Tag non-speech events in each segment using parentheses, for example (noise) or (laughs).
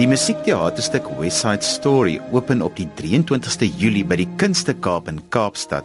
Die musiekteaterstuk West Side Story open op die 23ste Julie by die Kunste Kaap in Kaapstad.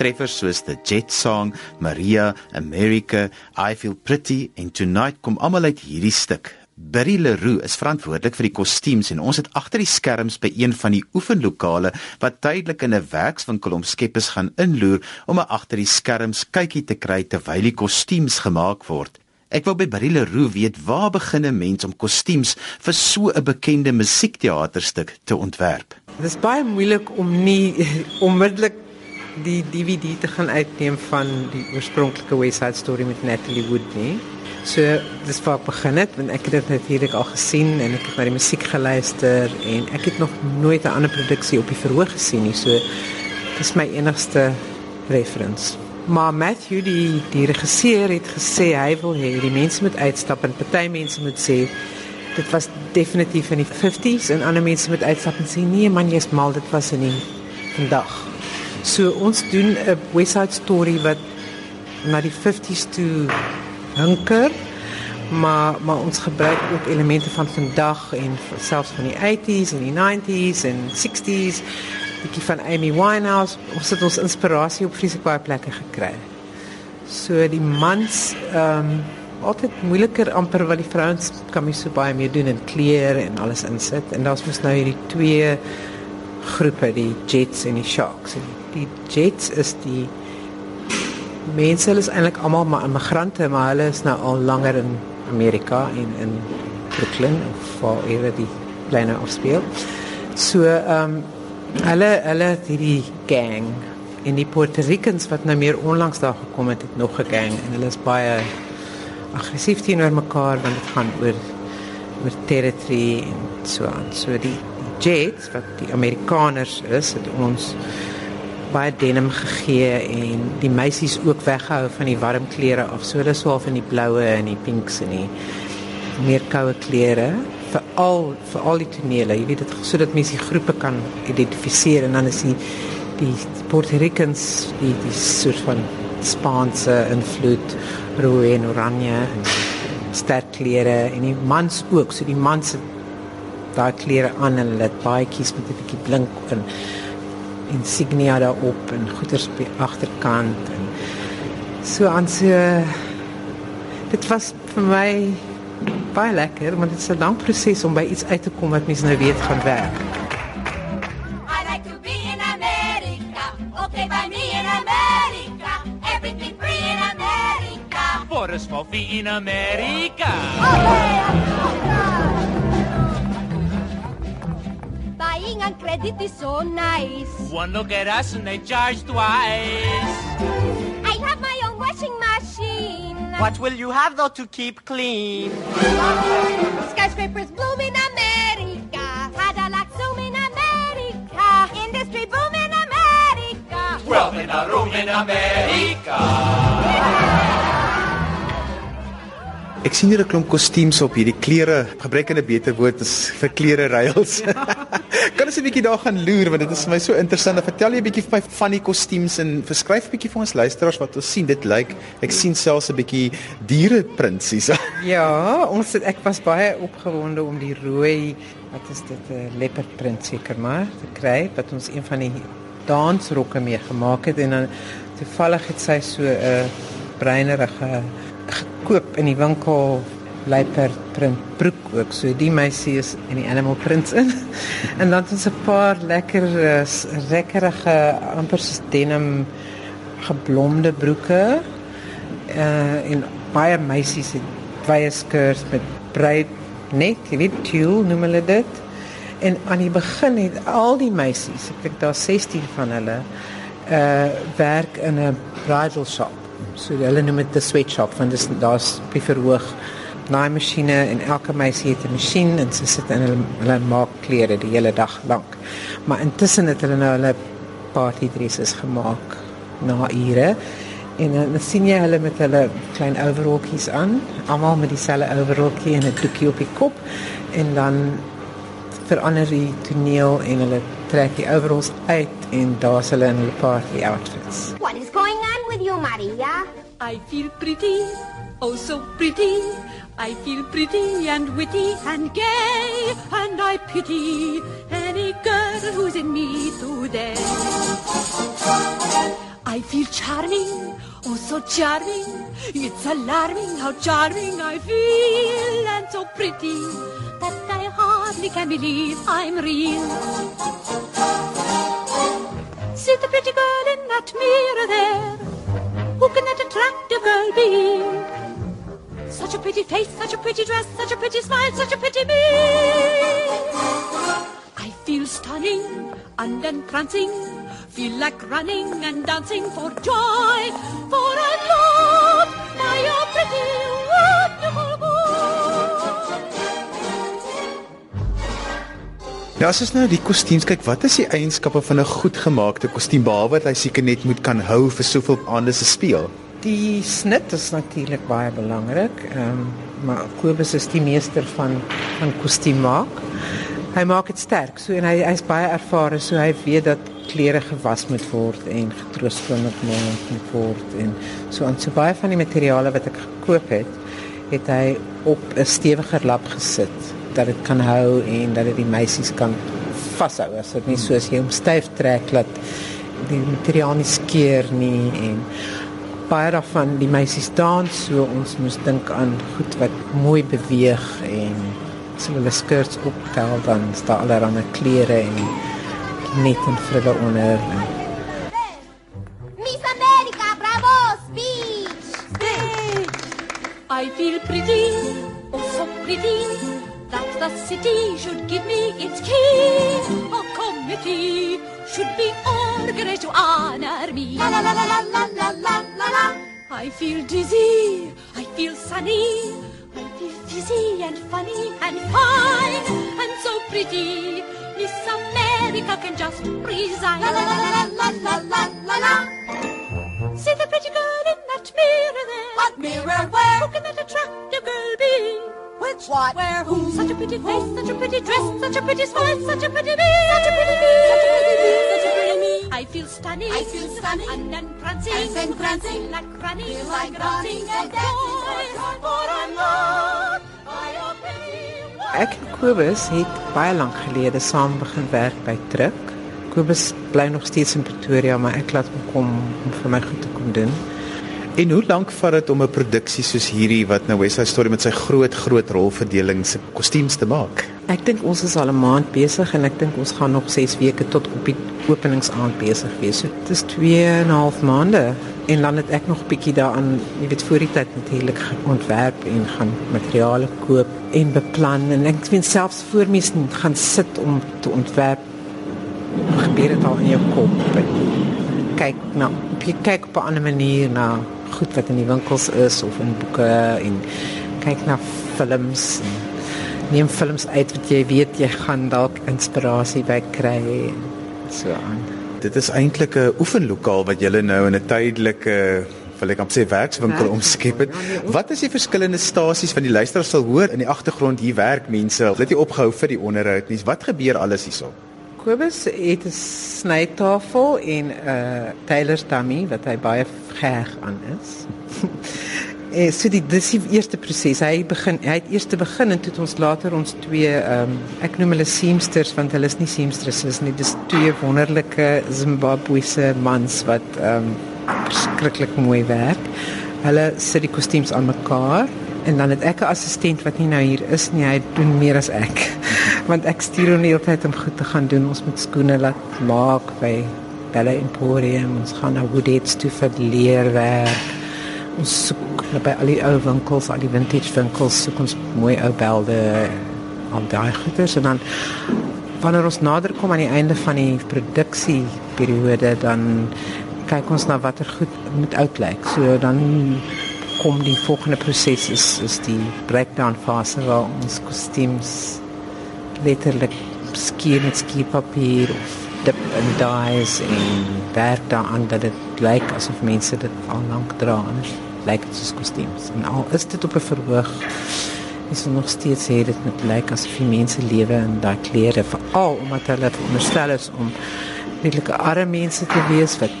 Treffers soos The Jet Song, Maria, America, I Feel Pretty en Tonight kom almal uit hierdie stuk. Barry Leroux is verantwoordelik vir die kostuums en ons het agter die skerms by een van die oefenlokale wat tydelik in 'n werkswinkel omskep is gaan inloer om 'n agter die skerms kykie te kry terwyl die kostuums gemaak word. Ek wou by Barry Leroux weet waar begin 'n mens om kostuums vir so 'n bekende musiekteaterstuk te ontwerp. Dit is baie moeilik om nie (laughs) onmiddellik die DVD te gaan uitneem van die oorspronklike West Side Story met Natalie Wood nie. So dis waar ek begin het want ek het dit natuurlik al gesien en ek het na die musiek geluister en ek het nog nooit 'n ander produksie op die verhoog gesien nie. So dis my enigste reference. Maar Matthew die die regisseur het gesê hy wil hê die mense moet uitstap en party mense moet sê dit was definitief in die 50s en ander mense moet uitstap en sê nee man jy's mal dit was in die vandag. So ons doen 'n West Side Story wat na die 50s toe hunker, maar maar ons gebruik ook elemente van vandag en selfs van die 80s en die 90s en 60s. Bietjie van Amy Winehouse. Ons het ons inspirasie op vreeslik baie plekke gekry. So die mans ehm um, altyd moeiliker amper wat die vrouens kan mee so baie meer doen en klere en alles insit en daar's mos nou hierdie twee groepe, die Jets en die Sharks. En die Jets is die mense, hulle is eintlik almal maar immigrante, maar hulle is nou al langer in Amerika en in Brooklyn of waar hulle die kleine afspeel. So ehm um, hulle hulle het hierdie gang en die Puerto Ricans wat nou meer onlangs daar gekom het, het nog 'n gang en hulle is baie aggressief teenoor mekaar want dit gaan oor oor territory en so aan. So die Jets wat die Amerikaners is, het ons baie denim gegee en die meisies ook weggehou van die warm klere af. So hulle swaaf in die bloue en die pinks en die meer koue klere vir al vir al die tonele. Jy weet dit sodat mense groepe kan identifiseer en dan is die die Puerto Ricans die die soort van Spaanse invloed rooi en oranje en sterk klere en die mans ook. So die mans het daai klere aan en hulle het baie kies met 'n bietjie blink en insignia daarop en goeders op die agterkant en so aan so dit was vir my baie lekker want dit is 'n lang proses om by iets uit te kom wat mens nou weet gaan werk. I like to be in America. Okay, by me in America. Everything free in America. For a small fee in America. Buying on credit is so nice. One look at us and they charge twice. I have my own washing machine. What will you have though to keep clean? Skyscrapers bloom in America. Cadillac zoom in America. Industry boom in America. Wealth in a room in America. Ek sien hier 'n klomp kostuums op hierdie klere. Gebruik 'n beter woord as vir klere reëls. (laughs) kan ons 'n bietjie daar gaan loer want dit is vir my so interessant. Vertel jy 'n bietjie vir my van die kostuums en verskryf bietjie vir ons luisteraars wat ons sien. Dit lyk ek sien selfs 'n bietjie diere prinsies. (laughs) Ja, ons het, ek was baie opgewonde om die rooi wat is dit 'n leopardprint seker maar te kry wat ons een van die dansrokke mee gemaak het en dan toevallig het sy so 'n uh, breinerige gekoop in die winkel leopard print broek ook. So die meisie is in die animal prints in. (laughs) en dan het ons 'n paar lekker uh, lekkerige amper denim geblomde broeke. Uh en baie meisies het baie skirts met breed net, jy weet, tulle noem hulle dit. En aan die begin het al die meisies, ek dink daar 16 van hulle, uh werk in 'n bridal shop. So hulle noem dit 'n sweatshop want dis daar's op die verhoog naaimasjiene en elke meisie het 'n masjien en sy sit in hulle, hulle maak klere die hele dag lank. Maar intussen het hulle nou hulle party dresses gemaak na ure En dan sien jy hulle met hulle klein overalletjies aan, almal met dieselfde overalletjie en 'n doekie op die kop en dan verander die toneel en hulle trek die overalls uit en daar's hulle in hulle party outfits. What is going on with you, Maria? I feel pretty, oh so pretty. I feel pretty and witty and gay, and I pity any girl who's in me today. I feel charming, oh so charming. It's alarming how charming I feel, and so pretty that I hardly can believe I'm real. See the pretty girl in that mirror there. Who can that attractive girl be? Such a pretty face, such a pretty dress, such a pretty smile, such a pretty me. I feel stunning and entrancing, feel like running and dancing for joy, for I love my oh, pretty wonderful boy. Ja, as ons nou die kostuums kyk, wat is die eienskappe van 'n goed gemaakte kostuum behalwe dat hy seker net moet kan hou vir soveel aande se speel? Die snit is natuurlik baie belangrik. Ehm um, maar Kobus is die meester van van kostuum maak. Hy maak dit sterk. So en hy hy's baie ervare, so hy weet dat klere gewas moet word en getroosskoon moet word en so aan so baie van die materiale wat ek gekoop het, het hy op 'n stewiger lap gesit dat dit kan hou en dat dit die meisies kan vashou as dit nie soos jy hom styf trek dat die materiaal nie skeur nie en baie daarvan die meisies dans, so ons moes dink aan goed wat mooi beweeg en as so hulle skirts optel dan staan allerlei klere en net en frille onder. Miss America, bravo, speech! Speech! I feel pretty, oh so pretty, that the city should give me its key. A committee should be organized to honor me. La la la la la la. I feel dizzy, I feel sunny, I feel fizzy and funny and fine and so pretty. Miss America can just resign. La la la la la la la la la. See the pretty girl in that mirror there. What mirror where? Who can that attractive girl be? Which what? Where who? Such a pretty face, such a pretty dress, such a pretty smile, such a pretty me. Such a pretty me, such a pretty me, I feel stunning. I feel stunning. And entrancing. And entrancing. Like running. Feel like running and dancing for For I love my oh, pretty Ek en Kobus het baie lank gelede saam begin werk by Truk. Kobus bly nog steeds in Pretoria, maar ek laat hom kom om vir my goed te kom doen. En hoe lank vat dit om 'n produksie soos hierdie wat nou West Side Story met sy groot groot rolverdeling se kostuums te maak? Ek dink ons is al 'n maand besig en ek dink ons gaan nog 6 weke tot op die openingsaand besig wees. So dit is 2 en 'n half maande en dan het ek nog 'n bietjie daaraan, jy weet, voor die tyd natuurlik ontwerp en gaan materiale koop en beplan en ek weet selfs voor mens gaan sit om te ontwerp gebeur dit al in jou kop. En kyk na jy kyk op 'n ander manier na goed wat in die winkels is of in boeke en kyk na films en neem films uit wat jy weet jy gaan dalk inspirasie by kry en so aan. Dit is eintlik 'n oefenlokaal wat julle nou in 'n tydelike wil ek amper sê werkswinkel Werk- omskep het. Ja, nee, Wat is die verskillende stasies van die luisteraars sal hoor in die agtergrond hier werk mense. Hulle het nie opgehou vir die onderhoud nie. Wat gebeur alles hierso? Kobus het 'n snytafel en 'n uh, tailor's dummy wat hy baie geheg aan is. (laughs) Eh so die dis die eerste proses. Hy begin hy het eers te begin en toe het ons later ons twee ehm um, ek noem hulle seamsters want hulle is nie seamstresses nie. Dis twee wonderlike Zimbabwese mans wat ehm um, verskriklik mooi werk. Hulle sit die kostuums aan mekaar en dan het ek 'n assistent wat nie nou hier is nie. Hy doen meer as ek. (laughs) Want ek stuur hom die hele tyd om goed te gaan doen. Ons moet skoene laat maak by Bella Emporium. Ons gaan na Woodheads toe vir leerwerk. Ons soek by al die ou winkels, al die vintage winkels, soek ons mooi ou belde al daai goeders en dan wanneer ons nader kom aan die einde van die produksieperiode dan kyk ons na watter goed moet uitlyk. So dan kom die volgende proses is is die breakdown fase waar ons kostuums letterlik skier met skierpapier of dip en dies en werk daaraan dat dit lyk asof mense dit al lank dra anders lyk dit soos kostuums. En al is dit op 'n verhoog is nog steeds sê dit met lyk asof die mense lewe in daai klere veral omdat hulle veronderstel is om redelike arme mense te wees wat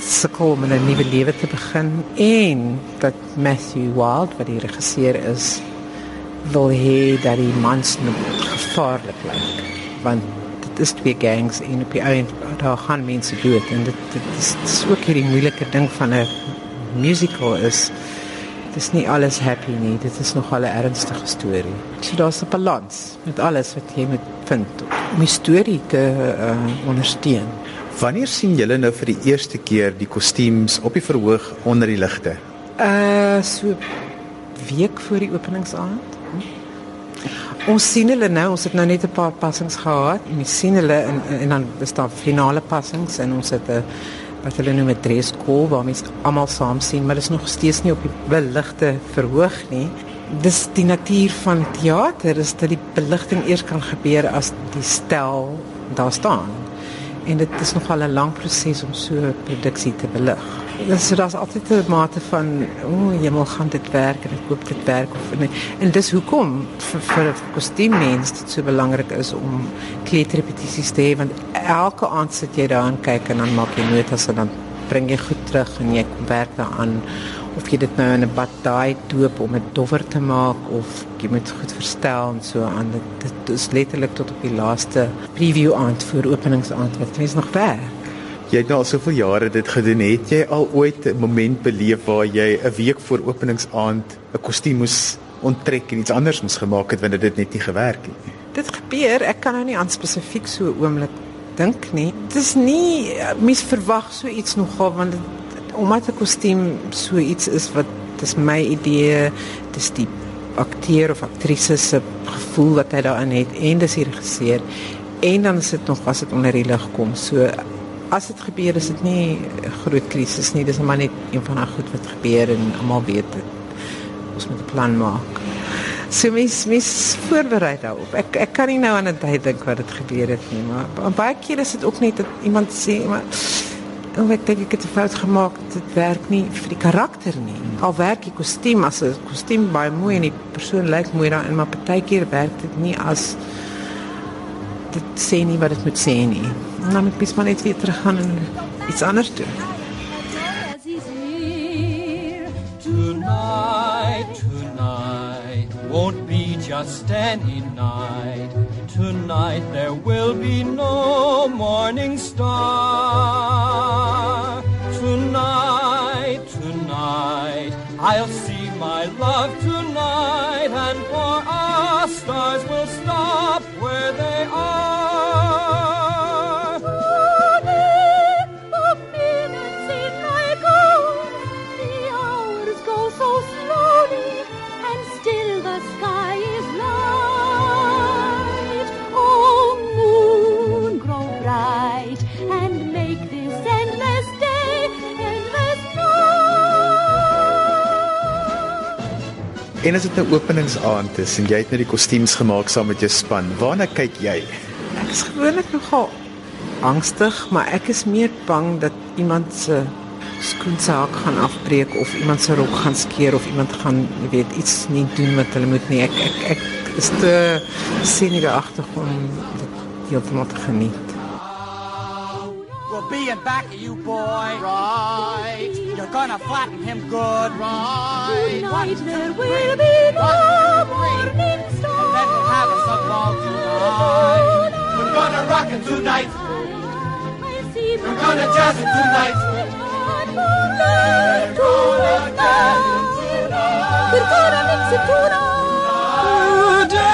sukkel om 'n nuwe lewe te begin en dat Matthew Wild wat die regisseur is wil hê dat die mans nog gevaarlik lyk want is twee gangs en op die einde daar gaan mense dood en dit, dit, is, dit is ook hierdie moeilike ding van 'n musical is dit is nie alles happy nie dit is nog 'n ernstige storie so daar's 'n balans met alles wat jy moet vind om die storie te uh, ondersteun. Wanneer sien julle nou vir die eerste keer die kostuums op die verhoog onder die ligte? uh so week voor die openingsaand Ons sien hulle nou, ons het nou net 'n paar passings gehad. Ons sien hulle en en dan is daar finale passings en ons het 'n wat hulle noem 'n dress call waar mense almal saam sien, maar dit is nog steeds nie op die beligte verhoog nie. Dis die natuur van teater, is dat die beligting eers kan gebeur as die stel daar staan. En dit is nogal 'n lang proses om so 'n produksie te belig. Dus er is altijd een mate van, oh, hemel, gaan dit werken? En ik hoop dit werkt. Of, nee. En dus hoekom voor, voor een kostuummens het zo belangrijk is om kleedrepetities te hebben. Want elke aand zit je daar aan kijken en dan maak je notas en dan breng je goed terug en je werkt daaraan. Of je dit nou in een bataille doet om het doffer te maken of je moet het goed verstellen en zo aan. Dit, dit is letterlijk tot op die laatste preview aand voor openingsaand wat het nog werkt. Jy het nou al soveel jare dit gedoen. Het jy al ooit 'n moment beleef waar jy 'n week voor openingsaand 'n kostuum moes onttrek en iets anders moes gemaak het wanneer dit net nie gewerk het nie? Dit gebeur, ek kan nou nie aan spesifiek so 'n oomblik dink nie. Dit is nie mens verwag so iets nogal want dit, omdat 'n kostuum so iets is wat dis my idee, dis die akteur of aktrise se gevoel wat hy daarin het en dis die regisseur en dan is dit nog as dit onder die lig kom. So as dit gebeur is dit nie 'n groot krisis nie, dis maar net een van daai goed wat gebeur en almal weet dit. Ons moet 'n plan maak. So mens mens voorberei daarop. Ek ek kan nie nou aan 'n tyd dink wat dit gebeur het nie, maar baie keer is dit ook net dat iemand sê maar Oh, ek dink ek het 'n fout gemaak. Dit werk nie vir die karakter nie. Al werk die kostuum as 'n kostuum baie mooi en die persoon lyk mooi daarin, maar partykeer werk dit nie as dit sê nie wat dit moet sê nie. Moet mens maar net weer teruggaan en iets anders doen. Tonight, tonight won't be just any night. Tonight there will be no morning star. En as dit nou openingsaand is en jy het net die kostuums gemaak saam met jou span, waarna kyk jy? Ek is gewoonlik nogal angstig, maar ek is meer bang dat iemand se skoensaak gaan afbreek of iemand se rok gaan skeer of iemand gaan, jy weet, iets nie doen wat hulle moet nie. Ek ek ek is te senuweeagtig om dit heeltemal te geniet. We'll be in back of you, boy. Right. You're gonna flatten him good. Right. Tonight there will be no morning star. Then we'll have us a ball tonight. We're gonna rock it tonight. We're gonna jazz it tonight. We're gonna dance it tonight. We're gonna mix it tonight.